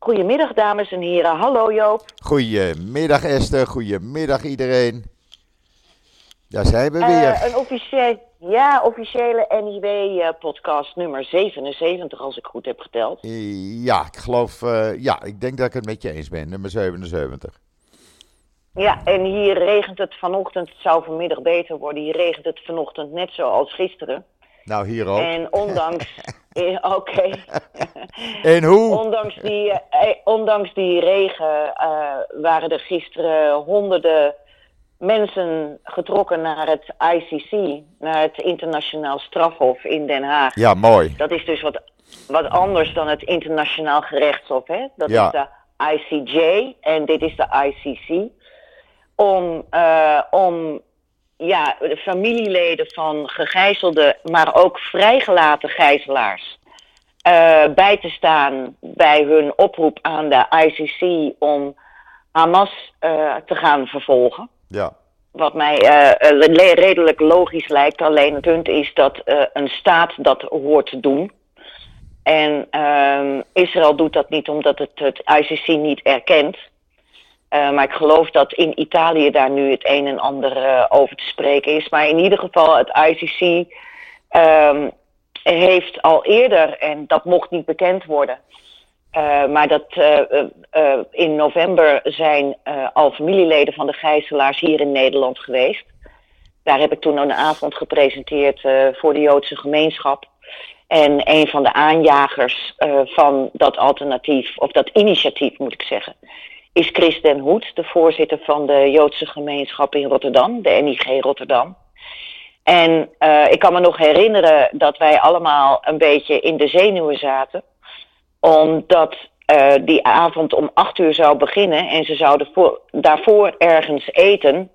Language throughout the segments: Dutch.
Goedemiddag, dames en heren. Hallo Joop. Goedemiddag Esther, goedemiddag iedereen. Daar zijn we weer. Uh, een officiële, ja, officiële NIW-podcast nummer 77, als ik goed heb geteld. Ja, ik geloof, uh, ja, ik denk dat ik het met je eens ben, nummer 77. Ja, en hier regent het vanochtend, het zou vanmiddag beter worden, hier regent het vanochtend net zoals gisteren. Nou, hier ook. En ondanks. Oké. en hoe? Ondanks die, eh, ondanks die regen uh, waren er gisteren honderden mensen getrokken naar het ICC, naar het Internationaal Strafhof in Den Haag. Ja, mooi. Dat is dus wat, wat anders dan het Internationaal Gerechtshof, hè? Dat Ja. is de ICJ en dit is de ICC. Om, eh, om ja, de familieleden van gegijzelde, maar ook vrijgelaten gijzelaars eh, bij te staan bij hun oproep aan de ICC om Hamas eh, te gaan vervolgen. Ja, Wat mij eh, redelijk logisch lijkt. Alleen het punt is dat een staat dat hoort te doen. En ehm, Israël doet dat niet omdat het het ICC niet erkent. Eh, maar ik geloof dat in Italië daar nu het een en ander eh, over te spreken is. Maar in ieder geval, het ICC ehm, heeft al eerder, en dat mocht niet bekend worden. eh, maar dat in november zijn al familieleden van de gijzelaars hier in Nederland geweest. Daar heb ik toen een avond gepresenteerd voor de Joodse gemeenschap. En een van de aanjagers van dat alternatief, of dat initiatief moet ik zeggen, is Chris den Hoed, de voorzitter van de Joodse gemeenschap in Rotterdam, de NIG Rotterdam. En eh, ik kan me nog herinneren dat wij allemaal een beetje in de zenuwen zaten, omdat eh, die avond om acht uur zou beginnen en ze zouden voor, daarvoor ergens eten.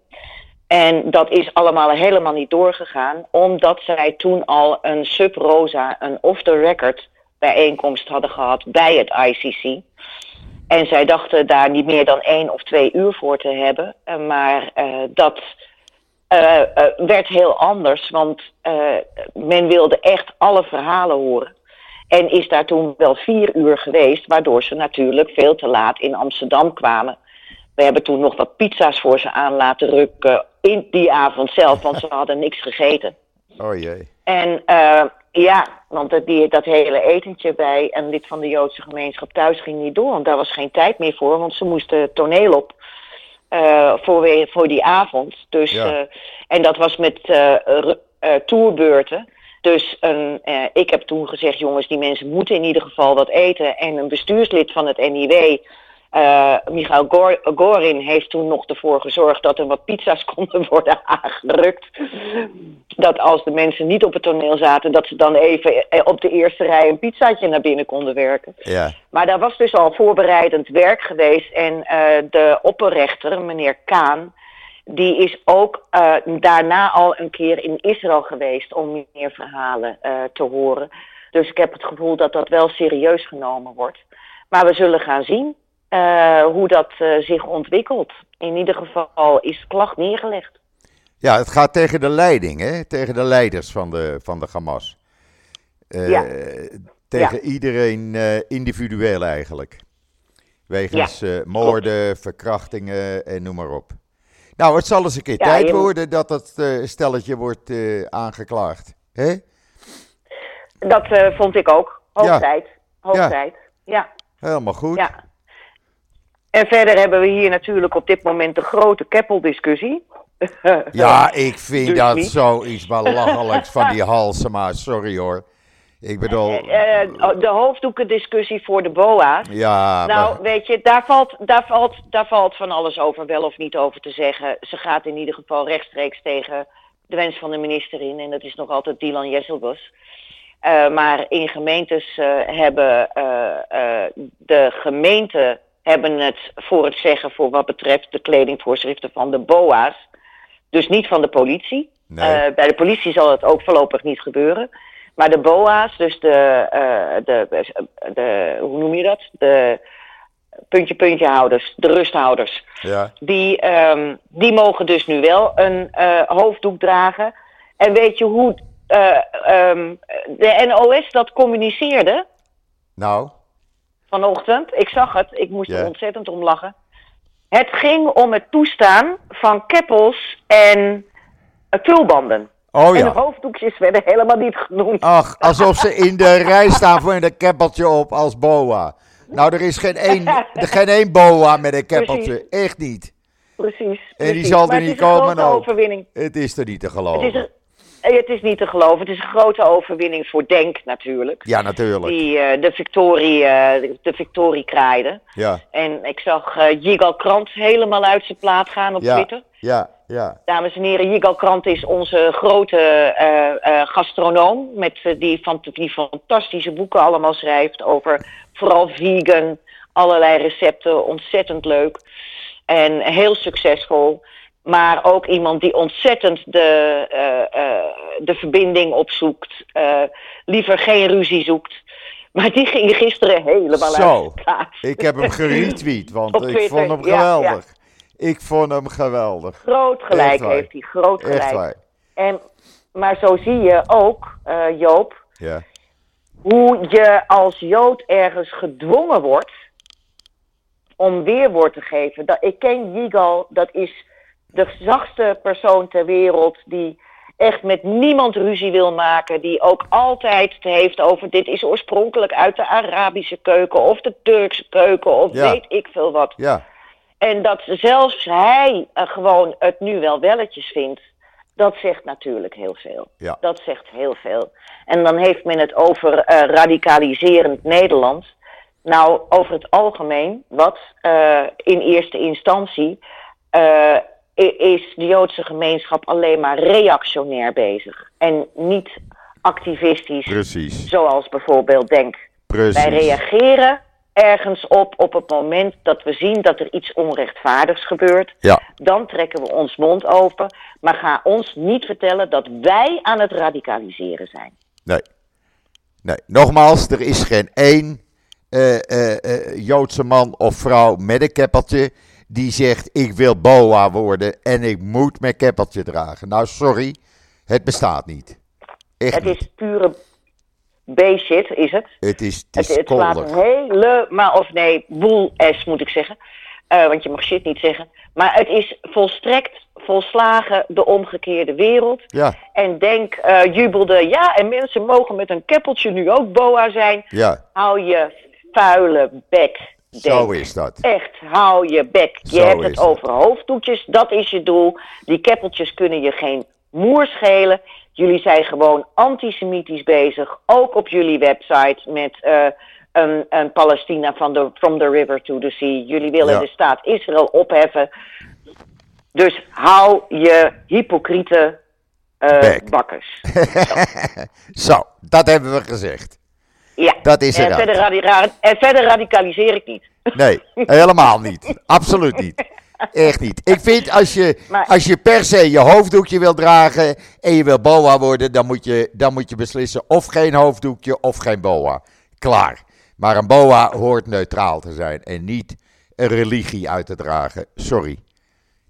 En dat is allemaal helemaal niet doorgegaan, omdat zij toen al een sub rosa, een off-the-record bijeenkomst hadden gehad bij het ICC. En zij dachten daar niet meer dan één of twee uur voor te hebben. Eh, Maar eh, dat eh, werd heel anders, want men wilde echt alle verhalen horen. En is daar toen wel vier uur geweest, waardoor ze natuurlijk veel te laat in Amsterdam kwamen. We hebben toen nog wat pizza's voor ze aan laten rukken in die avond zelf, want ze hadden niks gegeten. oh jee. En ja, want dat, die, dat hele etentje bij een lid van de Joodse gemeenschap thuis ging niet door. Want daar was geen tijd meer voor, want ze moesten toneel op eh, voor, voor die avond. Dus, Ja. eh, en dat was met ru- eh, tourbeurten. Dus een, ik heb toen gezegd, jongens, die mensen moeten in ieder geval wat eten. En een bestuurslid van het NIW, eh Michael Gor- Gorin, heeft toen nog ervoor gezorgd dat er wat pizza's konden worden aangerukt. Dat als de mensen niet op het toneel zaten, dat ze dan even eh, op de eerste rij een pizzaatje naar binnen konden werken. Ja, Maar daar was dus al voorbereidend werk geweest. En eh, de opperrechter, meneer Kaan, die is ook daarna al een keer in Israël geweest om meer verhalen te horen. Dus ik heb het gevoel dat dat wel serieus genomen wordt. Maar we zullen gaan zien eh, hoe dat eh, zich ontwikkelt. In ieder geval is klacht neergelegd. ja het gaat tegen de leiding, hè? tegen de leiders van de, van de Hamas. Eh, Ja. Tegen iedereen individueel eigenlijk. Wegens moorden, verkrachtingen en noem maar op. Nou, het zal eens een keer tijd je worden dat dat stelletje wordt aangeklaagd. hè? Dat vond ik ook. Hoog tijd. Hoog tijd. Ja. Helemaal goed. Ja. En verder hebben we hier natuurlijk op dit moment de grote Keppel-discussie. Ja, ik vind Dus dat niet. zoiets belachelijks van die Halsema. Sorry hoor. Ik bedoel, Eh, de hoofddoekendiscussie voor de BOA. ja, Nou, maar- weet je, daar valt, daar, valt, daar valt van alles over, wel of niet over te zeggen. Ze gaat in ieder geval rechtstreeks tegen de wens van de minister in. En dat is nog altijd Dylan Jesselbus. Eh, maar in gemeentes eh, hebben eh, eh, de gemeenten hebben het voor het zeggen voor wat betreft de kledingvoorschriften van de BOA's. Dus niet van de politie. Nee. Eh, bij de politie zal het ook voorlopig niet gebeuren. Maar de BOA's, dus de, eh, de, de, hoe noem je dat? De puntje-puntje houders, de rusthouders. ja. Die, ehm, die mogen dus nu wel een eh, hoofddoek dragen. En weet je hoe eh, ehm, de NOS dat communiceerde? Nou, vanochtend. Ik zag het. Ik moest Ja. er ontzettend om lachen. Het ging om het toestaan van keppels en eh, tulbanden. Oh En de ja. hoofddoekjes werden helemaal niet genoemd. Ach, alsof ze in de rij staan voor een keppeltje op als boa. Nou, er is geen één, er geen één boa met een keppeltje. Echt niet. Precies. die precies. zal er Maar het niet is een komen grote ook. overwinning. Het is er niet te Het is, geloven. een- eh, het is niet te geloven. Het is een grote overwinning voor Denk natuurlijk. Ja, natuurlijk. Die eh, de victorie, eh, de, victorie kraaide. Ja, En ik zag eh Yigal Krant helemaal uit zijn plaat gaan op Ja. Twitter. ja, ja. Dames en heren, Yigal Krant is onze grote eh, eh, gastronoom. Met, eh, die, van, die fantastische boeken allemaal schrijft over vooral vegan. Allerlei recepten, ontzettend leuk. En heel succesvol. Maar ook iemand die ontzettend de, eh, eh, de verbinding opzoekt. eh, liever geen ruzie zoekt. Maar die ging gisteren helemaal Zo. uit plaat. Ik heb hem geretweet, want ik vond hem ja, geweldig. Ik vond hem geweldig. Groot gelijk heeft hij, groot gelijk. En, maar zo zie je ook, Joop, Ja, hoe je als Jood ergens gedwongen wordt om weerwoord te geven. Dat, ik ken Yigal, dat is de zachtste persoon ter wereld die echt met niemand ruzie wil maken. Die ook altijd het heeft over dit is oorspronkelijk uit de Arabische keuken of de Turkse keuken of Ja. weet ik veel wat. ja, En dat zelfs hij eh, gewoon het nu wel welletjes vindt, dat zegt natuurlijk heel veel. Ja. Dat zegt heel veel. En dan heeft men het over eh, radicaliserend Nederland. Nou, over het algemeen, wat eh, in eerste instantie is de Joodse gemeenschap alleen maar reactionair bezig. En niet activistisch, precies. zoals bijvoorbeeld Denk. Wij Precies. reageren ergens op op het moment dat we zien dat er iets onrechtvaardigs gebeurt. Ja, Dan trekken we ons mond open. Maar ga ons niet vertellen dat wij aan het radicaliseren zijn. nee. Nee, nogmaals, er is geen één eh, eh, eh, Joodse man of vrouw met een keppeltje die zegt: Ik wil boa worden en ik moet mijn keppeltje dragen. Nou, sorry, het bestaat niet. Echt Het niet. is pure B-shit, is het. Het is, het Het, is het slaat helemaal, of nee, boel S moet ik zeggen. Eh, want je mag shit niet zeggen. Maar het is volstrekt, volslagen de omgekeerde wereld. Ja, En denk, eh, jubelde, ja, en mensen mogen met een keppeltje nu ook boa zijn. ja, Hou je vuile bek. Zo is dat. Echt, hou je bek. Je Zo hebt het over hoofddoekjes, dat is je doel. Die keppeltjes kunnen je geen moer schelen. Jullie zijn gewoon antisemitisch bezig, ook op jullie website met eh, een, een Palestina van de, from the river to the sea. Jullie willen Ja. de staat Israël opheffen. Dus hou je hypocriete Bek. bakkers. Zo, dat hebben we gezegd. Ja. Dat is en eruit. verder, radi- ra- en verder radicaliseer ik niet. Nee, helemaal niet. Absoluut niet. Echt niet. Ik vind als je, Maar- als je per se je hoofddoekje wil dragen en je wil boa worden, dan moet, je, dan moet je beslissen of geen hoofddoekje of geen boa. Klaar. Maar een boa hoort neutraal te zijn en niet een religie uit te dragen. Sorry.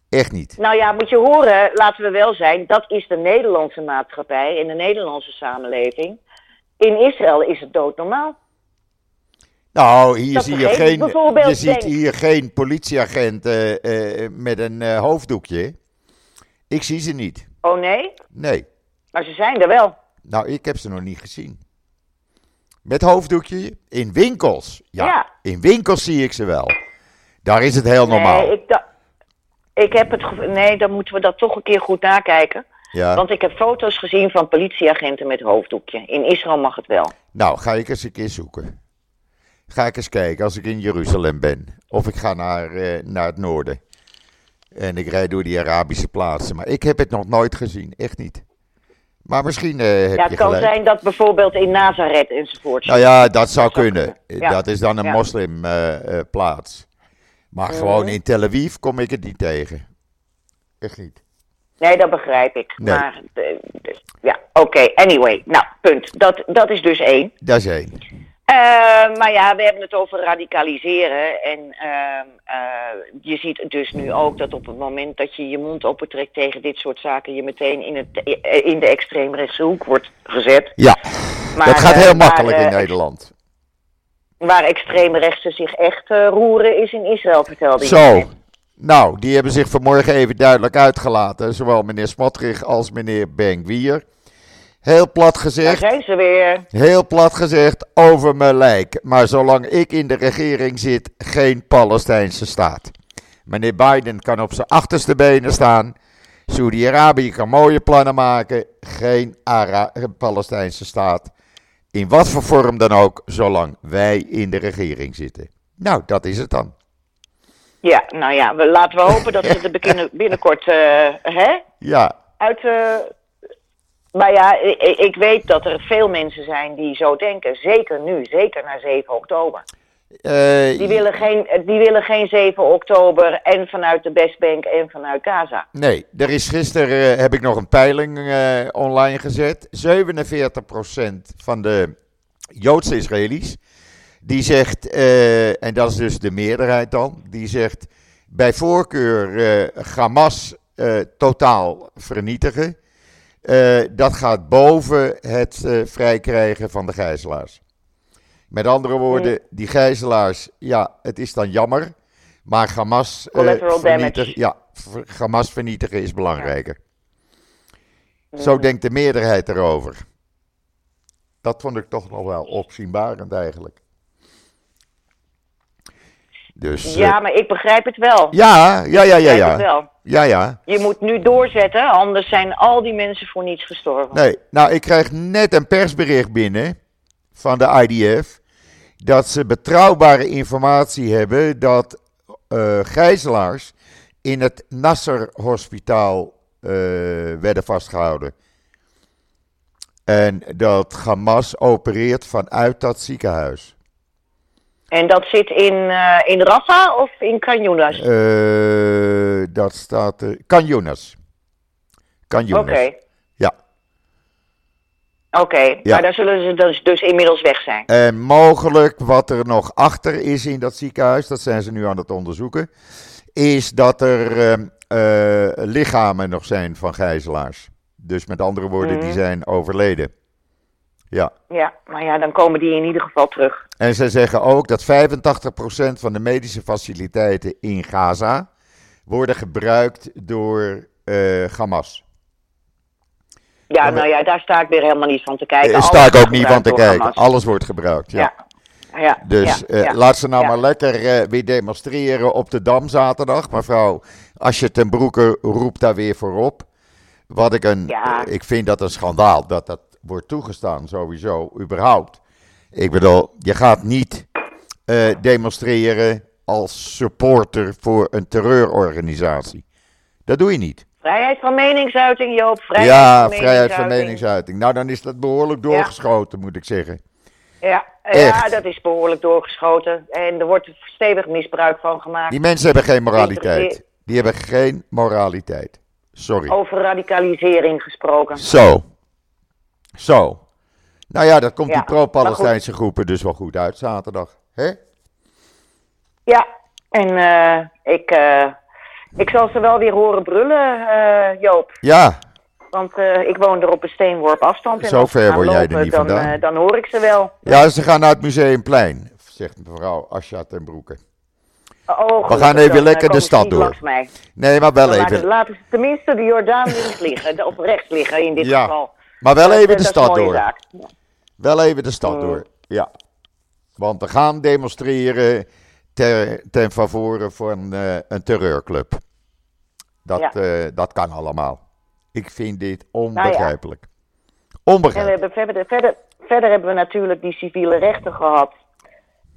Echt niet. Nou ja, moet je horen, laten we wel zijn, dat is de Nederlandse maatschappij en de Nederlandse samenleving. In Israël is het doodnormaal. Nou, hier Dat zie je geen, je ziet denk- hier geen politieagent eh, eh, met een eh, hoofddoekje. Ik zie ze niet. Oh nee? Nee. Maar ze zijn er wel. Nou, ik heb ze nog niet gezien. Met hoofddoekje? In winkels. Ja, Ja. in winkels zie ik ze wel. Daar is het heel normaal. Nee, ik, ik heb het nee, dan moeten we dat toch een keer goed nakijken. Ja. Want ik heb foto's gezien van politieagenten met hoofddoekje. In Israël mag het wel. Nou, ga ik eens een keer zoeken. Ga ik eens kijken als ik in Jeruzalem ben. Of ik ga naar, eh, naar het noorden. En ik rijd door die Arabische plaatsen. Maar ik heb het nog nooit gezien. Echt niet. Maar misschien eh, heb ja, je het kan gelijk. zijn dat bijvoorbeeld in Nazareth enzovoort. Nou ja, dat zou zou kunnen. kunnen. Ja. Dat is dan een Ja. moslimplaats. maar gewoon in Tel Aviv kom ik het niet tegen. Echt niet. Nee, dat begrijp ik. Nee. Maar, eh, dus, ja, oké. Anyway, nou, punt. Dat, dat is dus één. Dat is één. Eh, maar ja, we hebben het over radicaliseren. En ehm, eh, je ziet dus nu ook dat op het moment dat je je mond opentrekt tegen dit soort zaken, je meteen in, het, in de extreemrechtse hoek wordt gezet. Ja, Maar, dat gaat heel maar, makkelijk in Nederland. waar extreme rechten zich echt roeren is in Israël, vertelde Zo. Nou, die hebben zich vanmorgen even duidelijk uitgelaten. Zowel meneer Smotrich als meneer Bengwier. Heel plat gezegd. Daar zijn ze weer. Heel plat gezegd, over mijn lijk. Maar zolang ik in de regering zit, geen Palestijnse staat. Meneer Biden kan op zijn achterste benen staan. Saudi-Arabië kan mooie plannen maken. Geen Ara Palestijnse staat. In wat voor vorm dan ook, zolang wij in de regering zitten. Nou, dat is het dan. Ja, nou ja, we, laten we hopen dat ze er binnenkort uh, hè? Ja. uit. Uh, maar ja, ik, ik, weet dat er veel mensen zijn die zo denken. Zeker nu, zeker na 7 oktober. Uh, die, willen geen, die willen geen 7 oktober en vanuit de Westbank en vanuit Gaza. Nee, er is gisteren heb ik nog een peiling online gezet. 47% van de Joodse Israëli's die zegt, uh, en dat is dus de meerderheid dan, die zegt bij voorkeur uh, Hamas uh, totaal vernietigen. dat gaat boven het vrijkrijgen van de gijzelaars. Met andere woorden, die gijzelaars, ja, het is dan jammer. Maar Hamas, vernietigen, ja, Hamas vernietigen is belangrijker. Zo denkt de meerderheid erover. Dat vond ik toch nog wel opzienbarend eigenlijk. Dus, ja, maar ik begrijp het wel. Ja, ja, ja, ja. ja. Wel. Ja, ja. Je moet nu doorzetten, anders zijn al die mensen voor niets gestorven. Nee, nou, ik krijg net een persbericht binnen van de IDF dat ze betrouwbare informatie hebben dat uh, gijzelaars in het Nasser Hospitaal uh, werden vastgehouden. En dat Hamas opereert vanuit dat ziekenhuis. En dat zit in, uh, in Rafah of in Canyonas? Uh, dat staat... Uh, Canyonas. Canyonas. Oké. Ja. Oké, ja. maar daar zullen ze dus, dus inmiddels weg zijn. En mogelijk wat er nog achter is in dat ziekenhuis, dat zijn ze nu aan het onderzoeken, is dat er lichamen nog zijn van gijzelaars. Dus met andere woorden, die mhm. zijn overleden. Ja. Ja, maar ja, dan komen die in ieder geval terug. En ze zeggen ook dat 85% van de medische faciliteiten in Gaza worden gebruikt door uh, Hamas. Ja, nou ja, daar sta ik weer helemaal niet van te kijken. Daar sta ik ook niet van te kijken. Alles wordt gebruikt, ja. ja. dus uh, laat ze nou maar lekker uh, weer demonstreren op de Dam zaterdag. Mevrouw, als je ten broeke roept daar weer voorop. Wat ik een, ik vind dat een schandaal dat dat wordt toegestaan, sowieso, überhaupt. Ik bedoel, je gaat niet uh, demonstreren als supporter voor een terreurorganisatie. Dat doe je niet. Vrijheid van meningsuiting, Joop. Vrijheid ja, van vrijheid van meningsuiting. Nou, dan is dat behoorlijk doorgeschoten, moet ik zeggen. Ja, ja, dat is behoorlijk doorgeschoten. En er wordt stevig misbruik van gemaakt. Die mensen hebben geen moraliteit. Die hebben geen moraliteit. Sorry. Over radicalisering gesproken. Zo. Zo. Nou ja, dat komt die pro-Palestijnse groepen dus wel goed uit zaterdag. hè? Ja, en uh, ik, uh, ik zal ze wel weer horen brullen, uh, Joop. Ja. Want ik woon er op een steenworp afstand. En Zo ver word jij er niet dan, vandaan. dan hoor ik ze wel. Ja, ze gaan naar het Museumplein, zegt mevrouw Asja ten Broeke. Oh, we gaan even lekker de stad door. Nee, maar wel even. Laten, ze tenminste de Jordaan links liggen, of rechts liggen in dit ja. geval. Maar wel even de stad door. Wel even de stad door, ja. Want we gaan demonstreren ter, ten favore van uh, een terreurclub. Dat, uh, dat kan allemaal. Ik vind dit onbegrijpelijk. Nou onbegrijpelijk. En we hebben verder, verder, verder hebben we natuurlijk die civiele rechten gehad.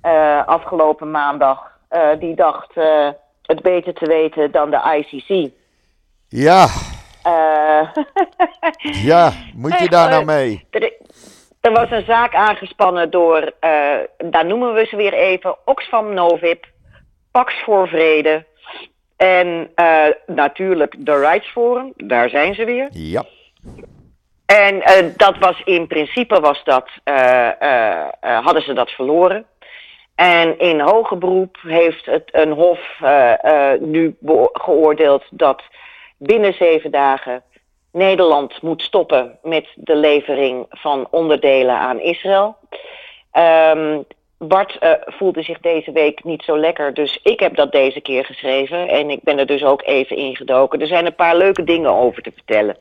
Uh, afgelopen maandag. die dacht het beter te weten dan de ICC. Ja, uh, ja, moet je daar nou mee? Er, er, was een zaak aangespannen door, uh, daar noemen we ze weer even, Oxfam Novib, Pax voor Vrede en natuurlijk de Rights Forum, daar zijn ze weer. Ja. En dat was in principe was dat, hadden ze dat verloren. En in hoger beroep heeft het een hof nu geoordeeld dat binnen zeven dagen Nederland moet stoppen met de levering van onderdelen aan Israël. Um, Bart uh, voelde zich deze week niet zo lekker, dus ik heb dat deze keer geschreven. En ik ben er dus ook even ingedoken. Er zijn een paar leuke dingen over te vertellen.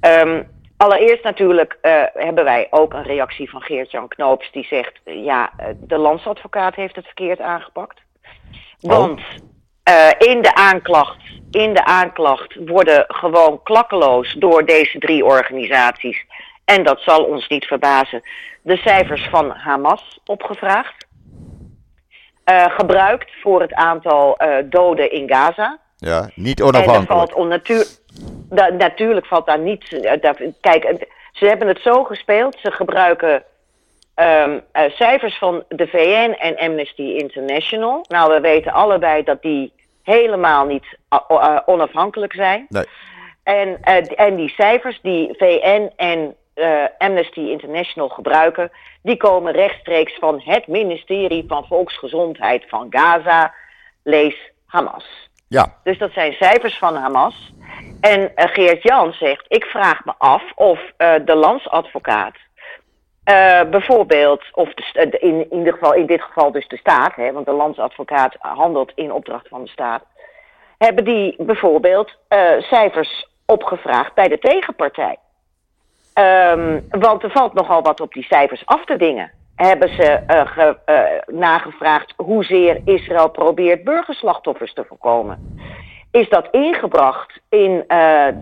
Um, allereerst natuurlijk uh, hebben wij ook een reactie van Geert-Jan Knoops. Die zegt, ja, de landsadvocaat heeft het verkeerd aangepakt. Want uh, in, de aanklacht, in de aanklacht worden gewoon klakkeloos door deze drie organisaties... en dat zal ons niet verbazen de cijfers van Hamas opgevraagd. Uh, gebruikt voor het aantal uh, doden in Gaza. Ja, niet onafhankelijk. En valt onnatuur... da natuurlijk valt daar niet... Kijk, ze hebben het zo gespeeld. Ze gebruiken um, cijfers van de VN en Amnesty International. Nou, we weten allebei dat die helemaal niet onafhankelijk zijn. Nee. En, en die cijfers die VN en uh, Amnesty International gebruiken, die komen rechtstreeks van het ministerie van Volksgezondheid van Gaza, lees Hamas. Ja. Dus dat zijn cijfers van Hamas. En uh, Geert Jan zegt, ik vraag me af of uh, de landsadvocaat bijvoorbeeld, of in, in, ieder geval, in dit geval dus de staat, hè, want de landsadvocaat handelt in opdracht van de staat, hebben die bijvoorbeeld cijfers opgevraagd bij de tegenpartij. Um, want er valt nogal wat op die cijfers af te dingen. Hebben ze uh, ge, nagevraagd hoezeer Israël probeert burgerslachtoffers te voorkomen? Is dat ingebracht in,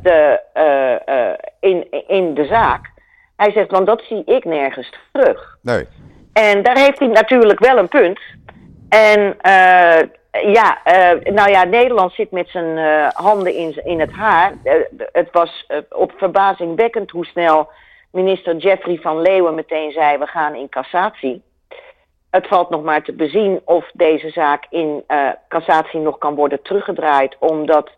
de, in, in de zaak? Hij zegt, want dat zie ik nergens terug. Nee. En daar heeft hij natuurlijk wel een punt. En ja, uh, nou ja, Nederland zit met zijn uh, handen in, in het haar. Het was op verbazingwekkend hoe snel minister Jeffrey van Leeuwen meteen zei: we gaan in cassatie. Het valt nog maar te bezien of deze zaak in cassatie nog kan worden teruggedraaid, omdat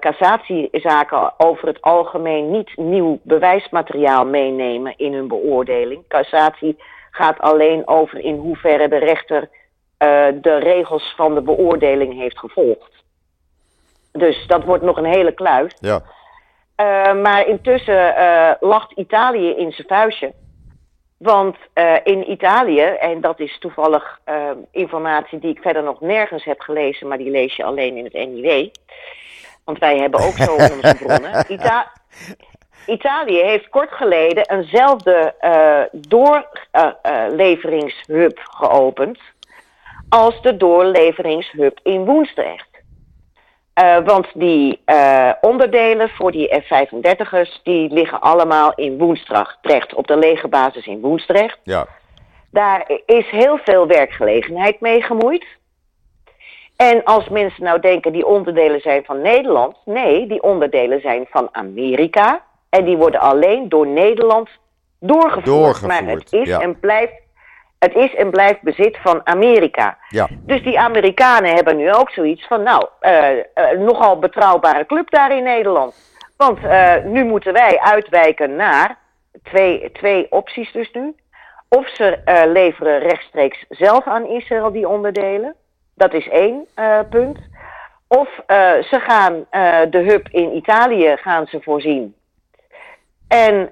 cassatiezaken over het algemeen niet nieuw bewijsmateriaal meenemen in hun beoordeling. Cassatie gaat alleen over in hoeverre de rechter uh, de regels van de beoordeling heeft gevolgd. Dus dat wordt nog een hele kluis. Ja. Uh, maar intussen uh, lacht Italië in zijn vuistje. Want in Italië, en dat is toevallig informatie die ik verder nog nergens heb gelezen, maar die lees je alleen in het NIW. Want wij hebben ook zo onze bronnen. Ita Italië heeft kort geleden eenzelfde doorleveringshub geopend als de doorleveringshub in Woensdrecht. Uh, want die uh, onderdelen voor die F-35'ers, die liggen allemaal in Woensdrecht, op de legerbasis in Woensdrecht. Ja. Daar is heel veel werkgelegenheid mee gemoeid. En als mensen nou denken die onderdelen zijn van Nederland, nee, die onderdelen zijn van Amerika. En die worden alleen door Nederland doorgevoerd. doorgevoerd maar het is ja. en blijft het is en blijft bezit van Amerika. Ja. Dus die Amerikanen hebben nu ook zoiets van, nou, uh, uh, nogal betrouwbare club daar in Nederland. Want uh, nu moeten wij uitwijken naar twee, twee opties dus nu. Of ze leveren rechtstreeks zelf aan Israël die onderdelen. Dat is één punt. Of ze gaan de hub in Italië gaan ze voorzien. En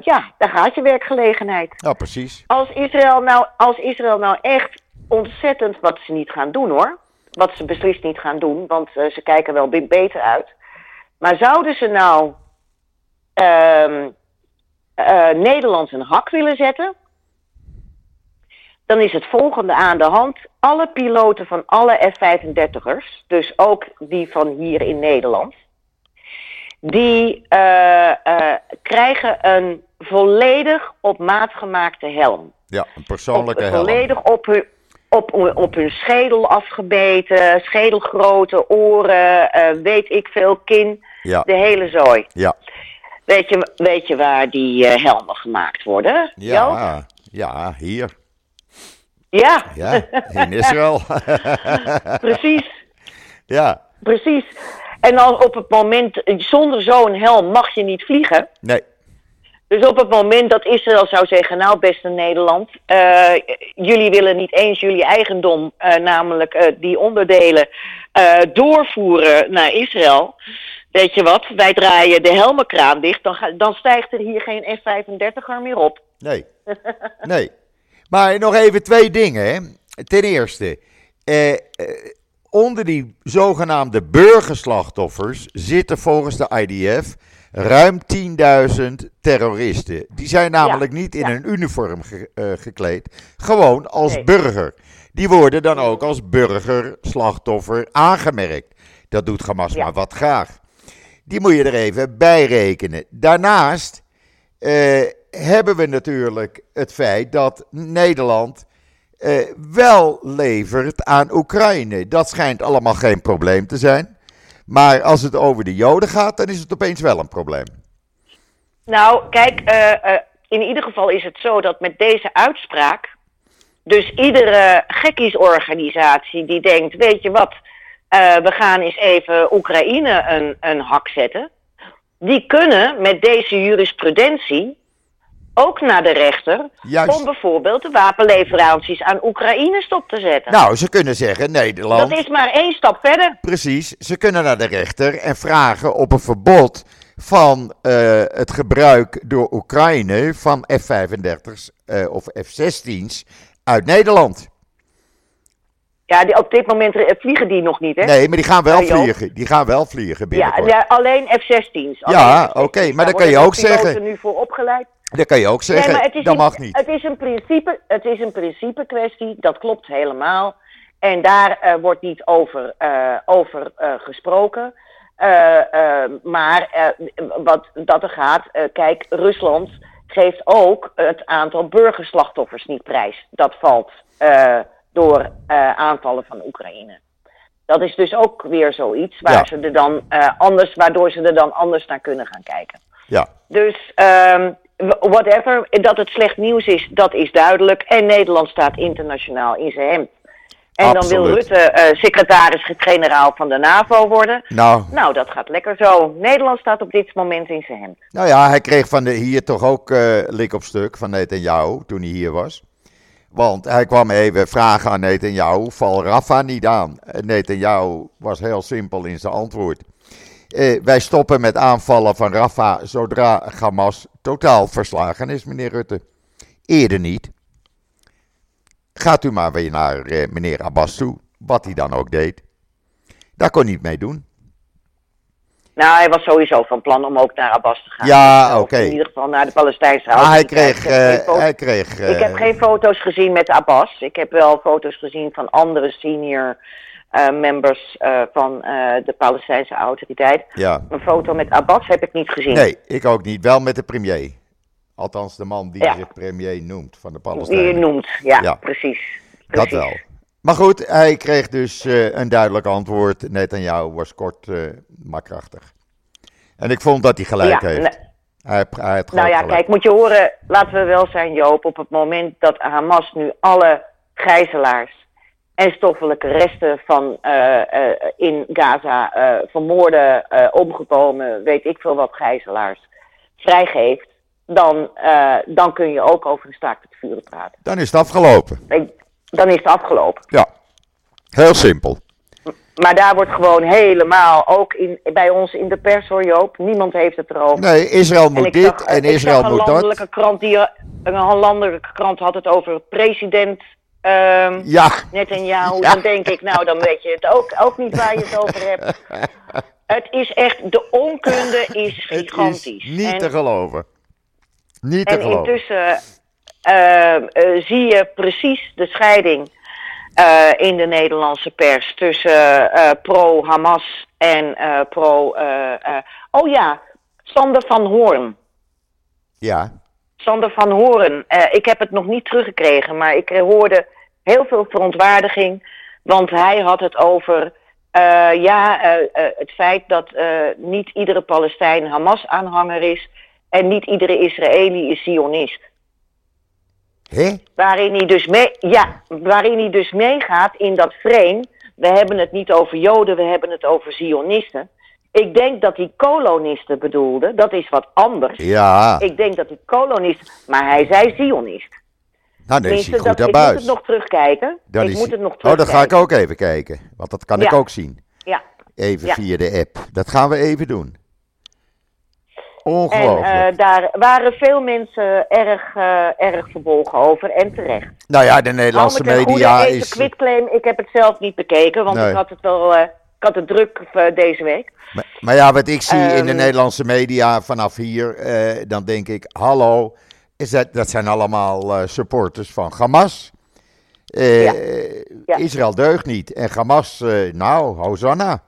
ja, daar gaat je werkgelegenheid. Ja, precies. Als Israël, nou, als Israël nou echt ontzettend, wat ze niet gaan doen hoor. Wat ze beslist niet gaan doen, want ze kijken wel beter uit. Maar zouden ze nou uh, Nederland een hak willen zetten? Dan is het volgende aan de hand. Alle piloten van alle F-35'ers, dus ook die van hier in Nederland die uh, uh, krijgen een volledig op maat gemaakte helm. Ja, een persoonlijke op, helm. Volledig op hun, op, op hun schedel afgebeten, schedelgrote, oren, uh, weet ik veel, kin, ja. de hele zooi. Ja. Weet je, weet je waar die helmen gemaakt worden? Ja, Joop? ja, hier. Ja. Ja, in Israël. Precies. Ja. Precies. En dan op het moment, zonder zo'n helm mag je niet vliegen. Nee. Dus op het moment dat Israël zou zeggen, nou beste Nederland, uh, jullie willen niet eens jullie eigendom, uh, namelijk uh, die onderdelen, doorvoeren naar Israël. Weet je wat, wij draaien de helmenkraan dicht, dan, ga, dan stijgt er hier geen F-35er meer op. Nee, nee. Maar nog even twee dingen. Hè. Ten eerste, eh, eh, onder die zogenaamde burgerslachtoffers zitten volgens de IDF ruim 10.000 terroristen. Die zijn namelijk niet in ja. een uniform ge- eh, gekleed, gewoon als Nee. burger. Die worden dan ook als burgerslachtoffer aangemerkt. Dat doet Hamas Ja. maar wat graag. Die moet je er even bij rekenen. Daarnaast eh, hebben we natuurlijk het feit dat Nederland eh, wel levert aan Oekraïne. Dat schijnt allemaal geen probleem te zijn. Maar als het over de Joden gaat, dan is het opeens wel een probleem. Nou, kijk, eh, eh, in ieder geval is het zo dat met deze uitspraak. Dus iedere gekkiesorganisatie die denkt: weet je wat, eh, we gaan eens even Oekraïne een, een hak zetten. Die kunnen met deze jurisprudentie ook naar de rechter. Juist. Om bijvoorbeeld de wapenleveranties aan Oekraïne stop te zetten. Nou, ze kunnen zeggen, Nederland... dat is maar één stap verder. Precies, ze kunnen naar de rechter en vragen op een verbod van eh, het gebruik door Oekraïne van F-35's eh, of F-16's uit Nederland. Ja, die, op dit moment vliegen die nog niet, hè? Nee, maar die gaan wel Ja, vliegen. Die gaan wel vliegen Ja, binnenkort. ja, alleen F-16's. Ja, Alleen F-16's. oké, maar Daar dan kan je ook zeggen- nu voor opgeleid. Dat kan je ook zeggen, nee, dat een- mag niet. Het is een principe, het is een principe kwestie, dat klopt helemaal. En daar eh, wordt niet over, eh, over eh, gesproken. Maar wat dat er gaat, kijk, Rusland geeft ook het aantal burgerslachtoffers niet prijs. Dat valt door aanvallen van Oekraïne. Dat is dus ook weer zoiets waar Ja. ze er dan, anders, waardoor ze er dan anders naar kunnen gaan kijken. Ja, Dus ehm, whatever, dat het slecht nieuws is, dat is duidelijk. En Nederland staat internationaal in zijn hemd. En dan wil. Rutte eh, secretaris-generaal van de NAVO worden. nou, Nou, dat gaat lekker zo. Nederland staat op dit moment in zijn hemd. nou ja, hij kreeg van de, hier toch ook eh, lik op stuk van Netanyahu toen hij hier was. Want hij kwam even vragen aan Netanyahu, val Rafa niet aan? En Netanyahu was heel simpel in zijn antwoord. Eh, wij stoppen met aanvallen van Rafa zodra Hamas totaal verslagen is, meneer Rutte. Eerder niet. Gaat u maar weer naar eh, meneer Abbas toe, wat hij dan ook deed. Daar kon hij niet mee doen. Nou, hij was sowieso van plan om ook naar Abbas te gaan. Ja, oké. In ieder geval naar de Palestijnse Maar hij kreeg, Ik heb geen eh, hij kreeg Ik heb eh, geen foto's gezien met Abbas. Ik heb wel foto's gezien van andere senior members eh, van eh, de Palestijnse autoriteit. ja. Een foto met Abbas heb ik niet gezien. Nee, ik ook niet. Wel met de premier. Althans, de man die Ja. zich premier noemt van de Die je Palestijnen. noemt. Ja, Ja. precies. Dat wel. Maar goed, hij kreeg dus eh, een duidelijk antwoord. Netanyahu was kort, eh, maar krachtig. En ik vond dat hij gelijk Ja, heeft. Hij, heeft- hij heeft nou ja, gelijk. kijk, moet je horen, laten we wel zijn, Joop, op het moment dat Hamas nu alle gijzelaars en stoffelijke resten van eh, eh, in Gaza eh, vermoorde, omgekomen, weet ik veel wat gijzelaars, vrijgeeft, dan, dan kun je ook over een staakt het vuren praten. Dan is het afgelopen. Dan is het afgelopen. Ja, heel simpel. Maar daar wordt gewoon helemaal, ook in, bij ons in de pers hoor Joop, niemand heeft het erover. Nee, Israël moet dit en Israël moet landelijke dat. krant die een landelijke krant had het over president ehm Ja, Netanyahu. Ja. Dan denk ik, nou dan weet je het ook, ook niet waar je het over hebt. Het is echt, de onkunde is gigantisch. is niet en, te geloven. Niet te en geloven. intussen eh, eh, zie je precies de scheiding eh, in de Nederlandse pers tussen eh, pro-Hamas en pro... oh ja, Sander van Hoorn. Ja, Sander van Horen, eh, ik heb het nog niet teruggekregen, maar ik eh, hoorde heel veel verontwaardiging. Want hij had het over eh, ja, het feit dat niet iedere Palestijn Hamas-aanhanger is en niet iedere Israëli is Zionist. hè? Waarin hij dus, mee, ja, waarin hij dus meegaat in dat frame. We hebben het niet over Joden, we hebben het over Zionisten. Ik denk dat hij kolonisten bedoelde, dat is wat anders. Ja, Ik denk dat hij kolonist, maar hij zei Zionist. nou dan is hij goed dat, ik moet het nog terugkijken. Dan ik is moet het nog Oh, dan terugkijken. ga ik ook even kijken. Want dat kan ik ook zien. Ja, Even Ja. via de app. Dat gaan we even doen. Ongelooflijk. En uh, daar waren veel mensen erg, uh, erg verbolgen over en terecht. Nou ja, de Nederlandse media is... ik heb het zelf niet bekeken, want nee. ik had het wel... Uh, ik had het druk deze week. Maar, maar, ja, wat ik zie um, in de Ehm. Nederlandse media vanaf hier, dan denk ik, hallo, is dat, dat zijn allemaal supporters van Hamas. Ja. Ja. Israël deugt niet. En Hamas, nou, Hosanna.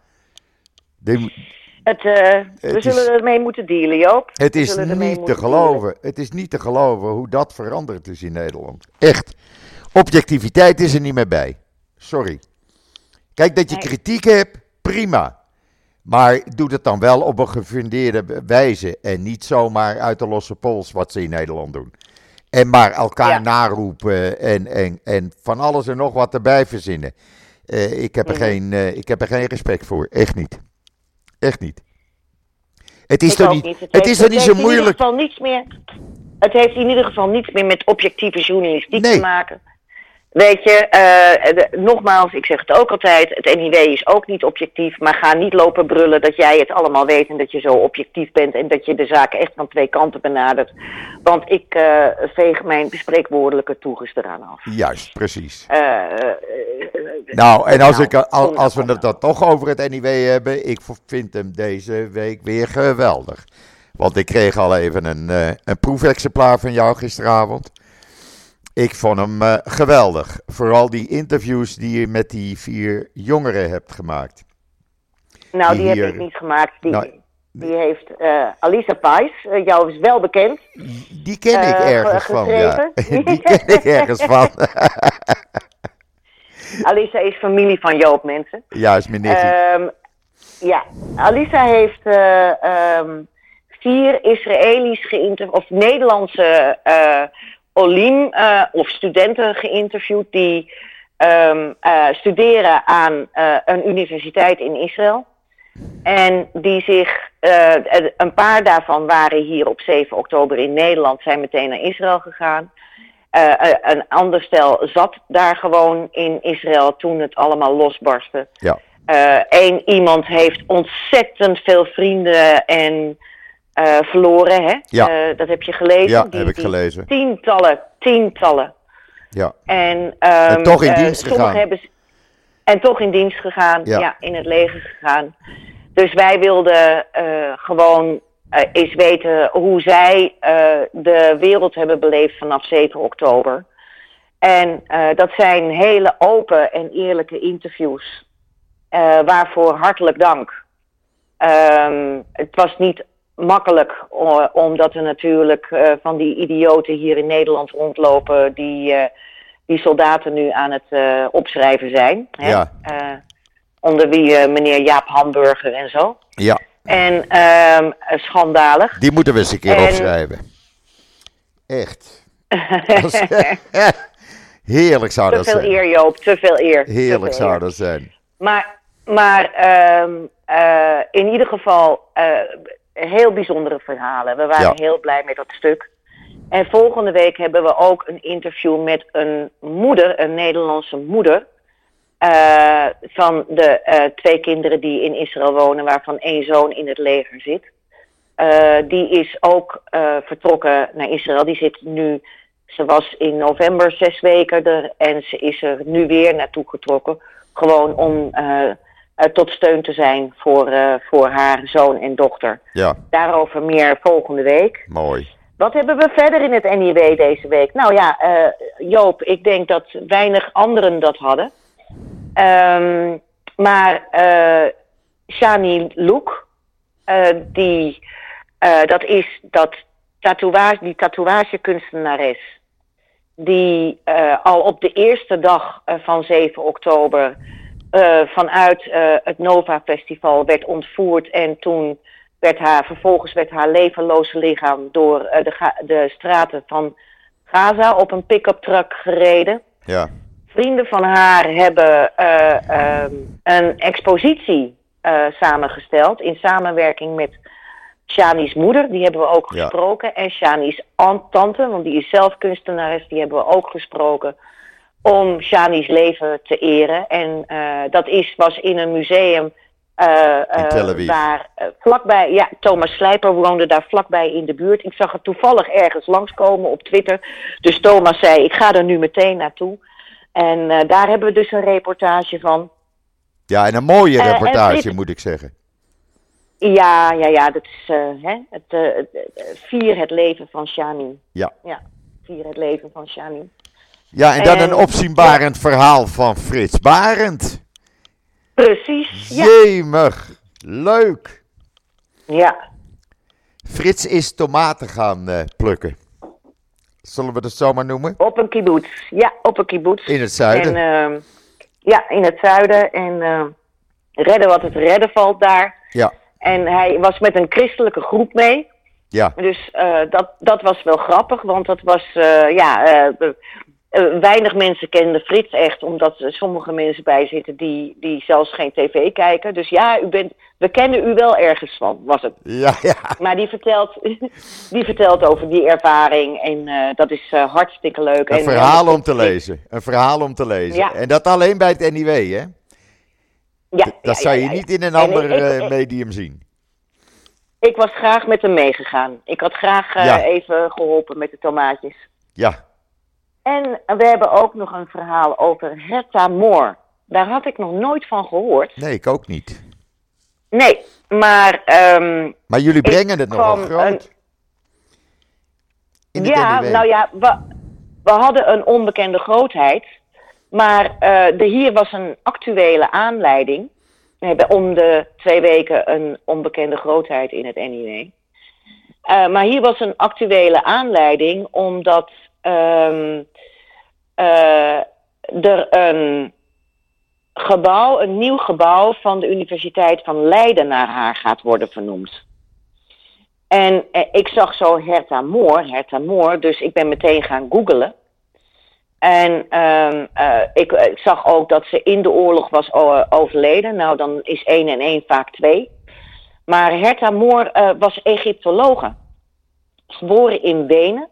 Het, we zullen is, ermee moeten dealen, Joop. Het is niet te geloven. Dealen. Het is niet te geloven hoe dat veranderd is in Nederland. Echt. Objectiviteit is er niet meer bij. Sorry. Kijk, dat je kritiek hebt, prima. Maar doe het dan wel op een gefundeerde wijze. En niet zomaar uit de losse pols wat ze in Nederland doen. En maar elkaar ja. naroepen en, en, en van alles en nog wat erbij verzinnen. Uh, ik, heb er Mhm. geen, uh, ik heb er geen respect voor. Echt niet. Echt niet. Het is toch niet, niet. het heeft- is toch niet zo heeft in moeilijk. ieder geval niets meer. Het heeft in ieder geval niets meer met objectieve journalistiek Nee. te maken. Weet je, eh, de- nogmaals, ik zeg het ook altijd, het NIW is ook niet objectief, maar ga niet lopen brullen dat jij het allemaal weet en dat je zo objectief bent en dat je de zaken echt van twee kanten benadert. Want ik eh, veeg mijn spreekwoordelijke toeges eraan af. Juist, precies. Eh, Nou, en als, nou, ik, al- als we het dan toch over het NIW hebben, ik vind hem deze week weer geweldig. Want ik kreeg al even een, een proefexemplaar van jou gisteravond. Ik vond hem eh, geweldig. Vooral die interviews die je met die vier jongeren hebt gemaakt. Nou, die die heb ik niet gemaakt. Die, Nou, die heeft eh, Alisa Pais, eh, jou is wel bekend. Die ken ik ergens ge- van, ja. Die ken ik ergens van. Alisa is familie van Joop, mensen. Juist, mijn nichtje. Ehm, ja, Alisa heeft eh, ehm, vier Israëli's geïnterviewd, of Nederlandse Olim eh, of studenten geïnterviewd die ehm, eh, studeren aan eh, een universiteit in Israël. En die zich, een paar daarvan waren hier op 7 oktober in Nederland, zijn meteen naar Israël gegaan. Een ander stel zat daar gewoon in Israël toen het allemaal losbarstte. Ja. Eén iemand heeft ontzettend veel vrienden en eh, verloren, hè? Ja. Eh, dat heb je gelezen. Ja, Die- heb ik gelezen. Tientallen, tientallen. Ja. En, ehm, En toch in eh, dienst gegaan. Hebben, z- en toch in dienst gegaan, Ja. ja, in het leger gegaan. Dus wij wilden gewoon eens weten hoe zij de wereld hebben beleefd vanaf 7 oktober. En dat zijn hele open en eerlijke interviews. Waarvoor hartelijk dank. Ehm, het was niet makkelijk, omdat er natuurlijk eh, van die idioten hier in Nederland rondlopen die, eh, die soldaten nu aan het eh, opschrijven zijn. Hè? Ja. Onder wie meneer Jaap Hamburger en zo. ja, En ehm, schandalig. die moeten we eens een keer En- opschrijven. Echt. Heerlijk zou te dat veel zijn. eer, Joop, te veel eer. te Heerlijk veel eer. zou dat zijn. Maar, maar ehm, eh, in ieder geval heel bijzondere verhalen. We waren Ja. heel blij met dat stuk. En volgende week hebben we ook een interview met een moeder, een Nederlandse moeder. eh, van de eh, twee kinderen die in Israël wonen, waarvan één zoon in het leger zit. Eh, die is ook vertrokken naar Israël. Die zit nu, ze was in november zes weken er en ze is er nu weer naartoe getrokken. Gewoon om tot steun te zijn voor, eh, voor haar zoon en dochter. Ja, Daarover meer volgende week. mooi. Wat hebben we verder in het NIW deze week? Nou ja, eh, Joop, ik denk dat weinig anderen dat hadden. Ehm, maar eh Shani Loek, eh, die, eh, dat is dat tatoeage, die tatoeagekunstenares. Die eh, al op de eerste dag eh, van 7 oktober eh, vanuit eh, het Nova Festival werd ontvoerd. En toen werd haar, vervolgens werd haar levenloze lichaam door eh, de, de straten van Gaza op een pick-up truck gereden. Ja, Vrienden van haar hebben eh, ehm, een expositie samengesteld in samenwerking met Shani's moeder. Die hebben we ook Ja. gesproken. En Shani's an- tante, want die is zelf kunstenares, die hebben we ook gesproken. Om Shani's leven te eren. En eh, dat is, was in een museum Aviv. waar vlakbij, ja, Thomas Slijper woonde daar vlakbij in de buurt. Ik zag het toevallig ergens langskomen op Twitter. Dus Thomas zei, ik ga er nu meteen naartoe. En daar hebben we dus een reportage van. Ja, en een mooie reportage, dit- moet ik zeggen. Ja, ja, ja, dat is hè, het- vier het leven van Shani. Ja. Ja, vier het leven van Shani. Ja, en dan En- een opzienbarend verhaal van Frits Barend. Precies, ja. Jemig, leuk. Ja, Frits is tomaten gaan eh, plukken. Zullen we dat zomaar noemen? op een kibbutz. Ja, op een kibbutz. In het zuiden. En, ehm, ja, in het zuiden. En ehm, redden wat het redden valt daar. Ja, En hij was met een christelijke groep mee. ja, Dus eh, dat, dat was wel grappig, want dat was, eh, ja, eh, weinig mensen kenden Frits echt, omdat er sommige mensen bij zitten die, die zelfs geen tv kijken. Dus ja, u bent, we kennen u wel ergens van, was het. ja, ja. Maar die vertelt, die vertelt over die ervaring en eh, dat is eh, hartstikke leuk. Een en, verhaal om te lezen. Een verhaal om te lezen. Ja. En dat alleen bij het NIW, hè? Ja, Dat ja, zou je niet in een En ander ik- ik- ik- medium zien. Ik was graag met hem meegegaan. Ik had graag even geholpen met de tomaatjes. Ja, En we hebben ook nog een verhaal over Herta Moor. Daar had ik nog nooit van gehoord. nee, ik ook niet. Nee, maar ehm, Maar jullie brengen het nogal groot. In het ja, NIW. nou ja, we, we hadden een onbekende grootheid. Maar eh, de, hier was een actuele aanleiding. We hebben om de twee weken een onbekende grootheid in het NIW. Eh, maar hier was een actuele aanleiding omdat ehm, eh, er een gebouw, een nieuw gebouw van de Universiteit van Leiden naar haar gaat worden vernoemd. En eh, ik zag zo Herta Moor, Herta Moor, dus ik ben meteen gaan googlen. En ehm, eh, ik, zag ook dat ze in de oorlog was overleden. Nou, dan is één en één vaak twee. Maar Herta Moor was Egyptologe. Geboren in Wenen.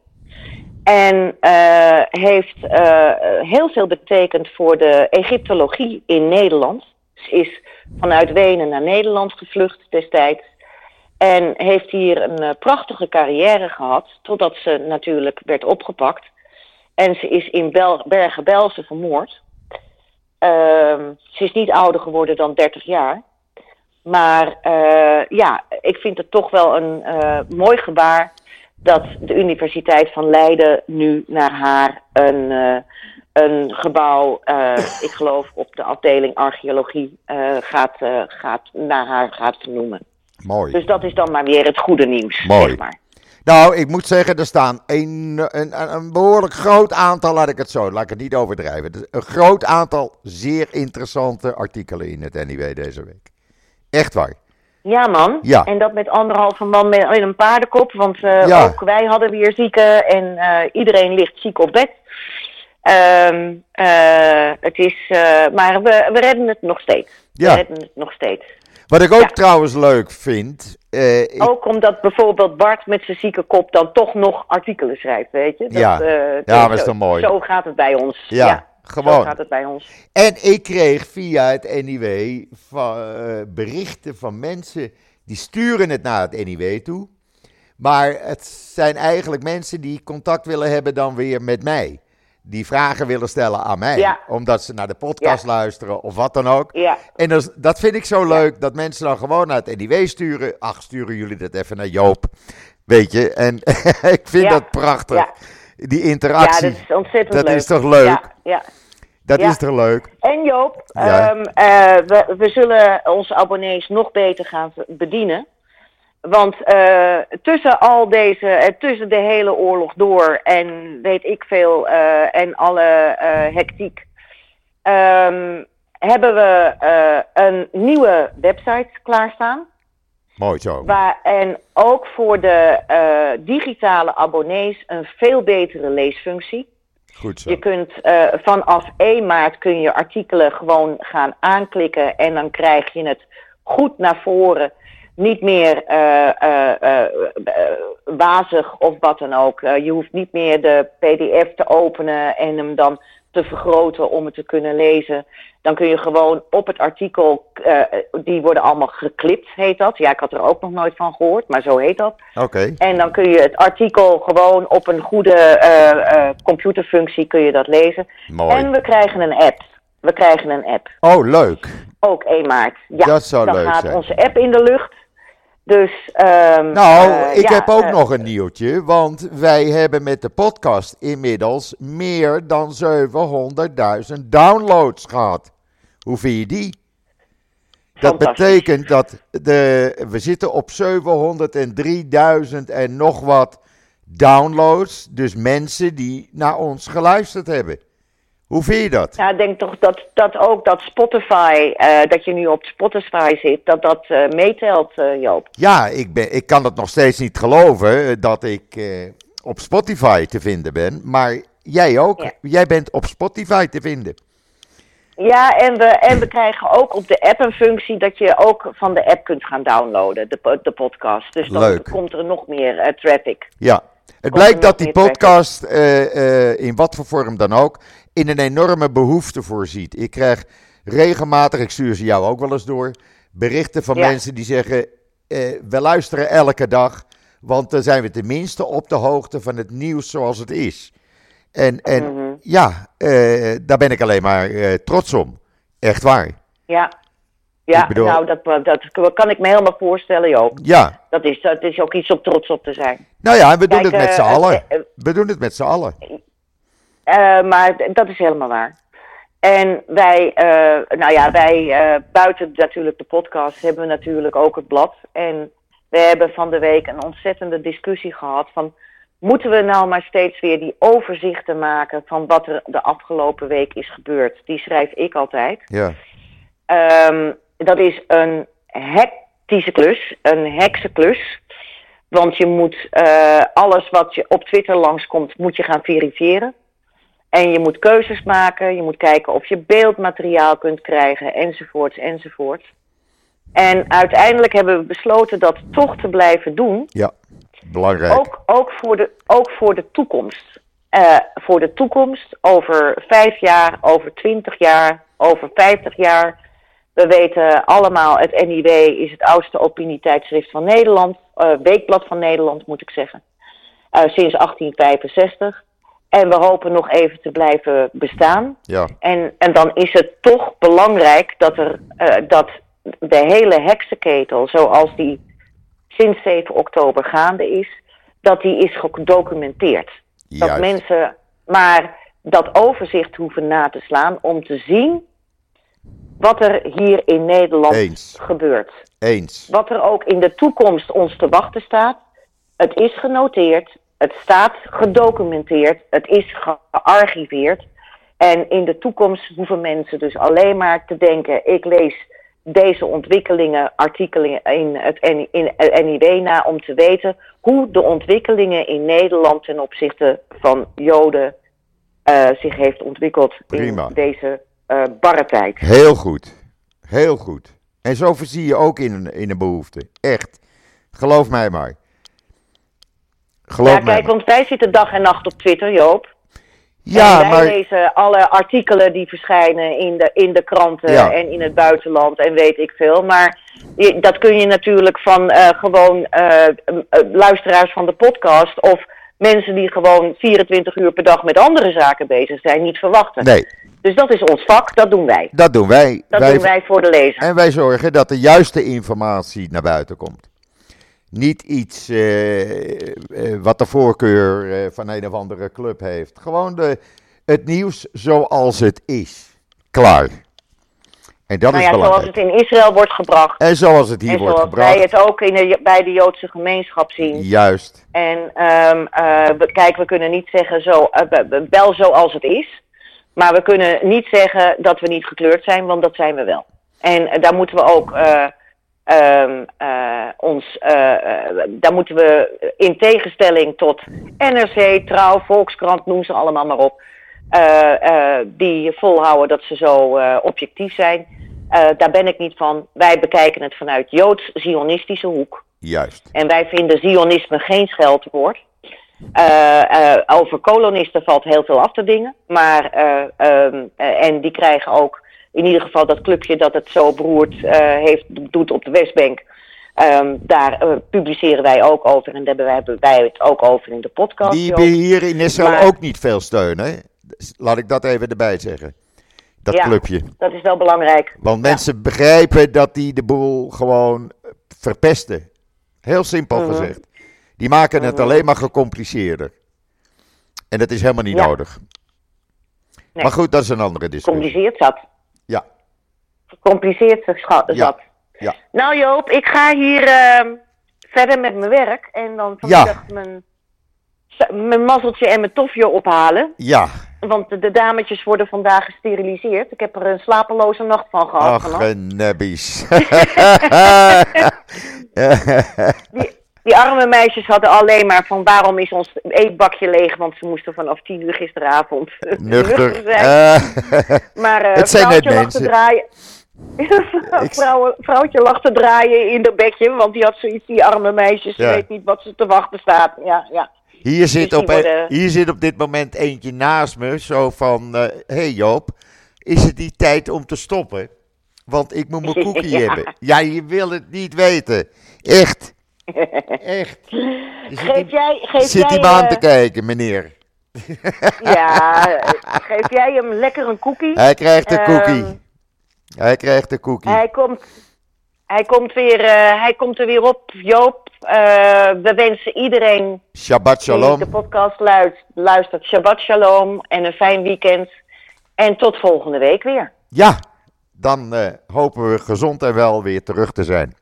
En eh, heeft eh, heel veel betekend voor de Egyptologie in Nederland. Ze is vanuit Wenen naar Nederland gevlucht destijds. En heeft hier een eh, prachtige carrière gehad, totdat ze natuurlijk werd opgepakt. En ze is in Bel- Bergen-Belsen vermoord. Ehm, ze is niet ouder geworden dan 30 jaar. Maar ja, ik vind het toch wel een mooi gebaar dat de Universiteit van Leiden nu naar haar een, eh, een gebouw, eh, ik geloof op de afdeling archeologie, eh, gaat, gaat, naar haar gaat vernoemen. Mooi. Dus dat is dan maar weer het goede nieuws. Mooi. Zeg maar. Nou, ik moet zeggen, er staan een, een, een- behoorlijk groot aantal, laat ik het zo, laat ik het niet overdrijven. Een groot aantal zeer interessante artikelen in het NIW deze week. Echt waar. Ja, man. Ja. En dat met anderhalve man met, met een paardenkop. Want eh, Ja. ook wij hadden weer zieken en eh, iedereen ligt ziek op bed. Ehm, eh, het is, maar we, we redden het nog steeds. Ja. We redden het nog steeds. Wat ik ook Ja. trouwens leuk vind, ik- Ook omdat bijvoorbeeld Bart met zijn zieke kop dan toch nog artikelen schrijft, weet je? Dat, Ja. Ja, dat is toch mooi. Zo gaat het bij ons. Ja, gewoon. Zo gaat het bij ons. En ik kreeg via het NIW van, eh, berichten van mensen die sturen het naar het NIW toe. Maar het zijn eigenlijk mensen die contact willen hebben dan weer met mij. Die vragen willen stellen aan mij. Ja. Omdat ze naar de podcast luisteren of wat dan ook. Ja. En dat, is- dat vind ik zo leuk, dat mensen dan gewoon naar het NIW sturen. Ach, sturen jullie dat even naar Joop. Weet je, en ik vind dat prachtig. Ja. Die Ja, interactie, dat is ontzettend dat leuk. is toch leuk? Ja, ja. dat ja. is toch leuk? En Joop, Ja. ehm, eh, we, we zullen onze abonnees nog beter gaan bedienen. Want eh, tussen al deze, eh, tussen de hele oorlog door en weet ik veel, en alle hectiek, ehm, hebben we een nieuwe website klaarstaan. Mooi zo. Waar, en ook voor de eh, digitale abonnees een veel betere leesfunctie. Goed zo. Je kunt eh, vanaf 1 maart kun je artikelen gewoon gaan aanklikken en dan krijg je het goed naar voren. Niet meer eh, wazig of wat dan ook. Je hoeft niet meer de PDF te openen en hem dan te vergroten om het te kunnen lezen, dan kun je gewoon op het artikel, uh, die worden allemaal geklipt, heet dat. Ja, ik had er ook nog nooit van gehoord, maar zo heet dat. Oké. En dan kun je het artikel gewoon op een goede uh, computerfunctie kun je dat lezen. Mooi. En we krijgen een app. We krijgen een app. Oh, leuk. Ook 1 maart. Ja, Dat zou dan leuk gaat zijn. onze app in de lucht. Dus, ehm, Nou, eh, ik ja, heb ook eh, nog een nieuwtje, want wij hebben met de podcast inmiddels meer dan 700.000 downloads gehad. Hoe vind je die? Dat betekent dat de, we zitten op 703.000 en nog wat downloads. Dus mensen die naar ons geluisterd hebben. Hoe vind je dat? Ja, ik denk toch dat, dat ook dat Spotify, eh, dat je nu op Spotify zit, dat dat eh, meetelt, eh, Joop. Ja, ik, ben, ik kan het nog steeds niet geloven dat ik op Spotify te vinden ben. Maar jij ook. Ja. Jij bent op Spotify te vinden. Ja, en we, en we krijgen ook op de app een functie dat je ook van de app kunt gaan downloaden, de, de podcast. Dus dan Leuk. komt er nog meer traffic. Ja. Het blijkt dat die podcast, in wat voor vorm dan ook, in een enorme behoefte voorziet. Ik krijg regelmatig, ik stuur ze jou ook wel eens door, berichten van Ja. mensen die zeggen: eh, We luisteren elke dag, want dan zijn we tenminste op de hoogte van het nieuws zoals het is. En, en Mhm. ja, eh, daar ben ik alleen maar eh, trots om. Echt waar. Ja, ja bedoel- nou, dat, dat kan ik me helemaal voorstellen, Joop. Ja, Dat is, dat is ook iets om trots op te zijn. nou ja, we doen Kijk, het met z'n allen. We doen het met z'n allen. Eh, maar dat is helemaal waar. En wij, eh, nou ja, wij eh, buiten natuurlijk de podcast hebben we natuurlijk ook het blad. En we hebben van de week een ontzettende discussie gehad van... Moeten we nou maar steeds weer die overzichten maken van wat er de afgelopen week is gebeurd? Die schrijf ik altijd. Ja, Ehm, dat is een hectische klus, een heksenklus. Want je moet alles wat je op Twitter langskomt, moet je gaan verifiëren. En je moet keuzes maken, je moet kijken of je beeldmateriaal kunt krijgen, enzovoorts, enzovoorts. En uiteindelijk hebben we besloten dat toch te blijven doen. ja. Belangrijk. Ook, ook, voor, de, ook voor de toekomst. Eh, voor de toekomst, over vijf jaar, over twintig jaar, over vijftig jaar. We weten allemaal, het NIW is het oudste opinietijdschrift van Nederland. eh, weekblad van Nederland, moet ik zeggen. Eh, sinds 1865. En we hopen nog even te blijven bestaan. Ja, En, en dan is het toch belangrijk dat, er, eh, dat de hele heksenketel, zoals die sinds 7 oktober gaande is, dat die is gedocumenteerd. Dat mensen maar dat overzicht hoeven na te slaan om te zien wat er hier in Nederland Eens. gebeurt. Eens. Wat er ook in de toekomst ons te wachten staat. Het is genoteerd, het staat gedocumenteerd, het is gearchiveerd. En in de toekomst hoeven mensen dus alleen maar te denken: ik lees deze ontwikkelingen, artikelen in het, in NIW na om te weten hoe de ontwikkelingen in Nederland ten opzichte van Joden eh, zich heeft ontwikkeld Prima. in deze eh barre tijd. Heel goed. Heel goed. En zo voorzie je ook in een, in een behoefte. Echt. Geloof mij maar. Geloof Ja, kijk, want wij zitten dag en nacht op Twitter, Joop. Ja, en wij maar lezen alle artikelen die verschijnen in de, in de kranten Ja. en in het buitenland en weet ik veel. Maar je- dat kun je natuurlijk van eh, gewoon eh, eh, luisteraars van de podcast of mensen die gewoon 24 uur per dag met andere zaken bezig zijn, niet verwachten. nee, Dus dat is ons vak, dat doen wij. dat doen wij. Dat wij doen wij voor de lezer. En wij zorgen dat de juiste informatie naar buiten komt. Niet iets eh, eh, wat de voorkeur eh, van een of andere club heeft. Gewoon de, het nieuws zoals het is. Klaar. En dat nou is ja, zoals belangrijk. het in Israël wordt gebracht. En zoals het hier en wordt zoals gebracht. wij het ook in de, bij de Joodse gemeenschap zien. Juist. En ehm eh, we, kijk, we kunnen niet zeggen zo, wel zoals het is. Maar we kunnen niet zeggen dat we niet gekleurd zijn, want dat zijn we wel. En daar moeten we ook eh, ehm, eh, ons, eh, daar moeten we in tegenstelling tot NRC, Trouw, Volkskrant, noem ze allemaal maar op. die volhouden dat ze zo objectief zijn. Daar ben ik niet van. Wij bekijken het vanuit Joods-Zionistische hoek. Juist. En wij vinden Zionisme geen scheldwoord. Uh, over kolonisten valt heel veel af te dingen. Maar, ehm, en die krijgen ook in ieder geval dat clubje dat het zo beroerd heeft, doet op de Westbank. Um, daar publiceren wij ook over en daar hebben wij, het ook over in de podcast. Die hebben hier in Israël ook niet veel steun, hè? Laat ik dat even erbij zeggen. Dat ja, clubje. Dat is wel belangrijk. Want mensen begrijpen dat die de boel gewoon verpesten. Heel simpel mhm. gezegd. Die maken het mhm. alleen maar gecompliceerder. En dat is helemaal niet nodig. Nee. Maar goed, dat is een andere discussie. Compliceerd zat. Ja. Gecompliceerd zat. Ja. ja. Nou Joop, ik ga hier uh, verder met mijn werk. En dan vanmiddag ja. mijn, mijn mazzeltje en mijn tofje ophalen. Ja. Want de, de, dametjes worden vandaag gesteriliseerd. Ik heb er een slapeloze nacht van gehad. Ach, nebbies. die, die arme meisjes hadden alleen maar van waarom is ons eetbakje leeg, want ze moesten vanaf tien uur gisteravond nuchter zijn. Uh, maar uh, het zijn net mensen. Draaien. Vrouw, vrouwtje lag te draaien in haar bedje, want die had zoiets, die arme meisjes, ja. weet niet wat ze te wachten staat. Ja, ja. Hier zit, dus op, hier zit op dit moment eentje naast me, zo van, hé uh, hey Joop, is het die tijd om te stoppen? Want ik moet mijn koekje hebben. Ja, je wil het niet weten. Echt. Echt. Geef jij, geef zit hij me aan te kijken, meneer. ja, geef jij hem lekker een koekie. Hij krijgt een koekie. Ehm, hij krijgt een koekie. Hij komt, hij komt, weer, uh, hij komt er weer op, Joop. Uh, we wensen iedereen Shabbat Shalom. die de podcast luistert, luistert Shabbat Shalom en een fijn weekend. En tot volgende week weer. Ja, dan uh, hopen we gezond en wel weer terug te zijn.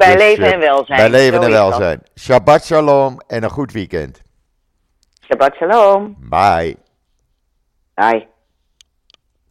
Bij dus, leven en welzijn. Bij leven en welzijn. Shabbat Shalom en een goed weekend. Shabbat Shalom. Bye. Bye.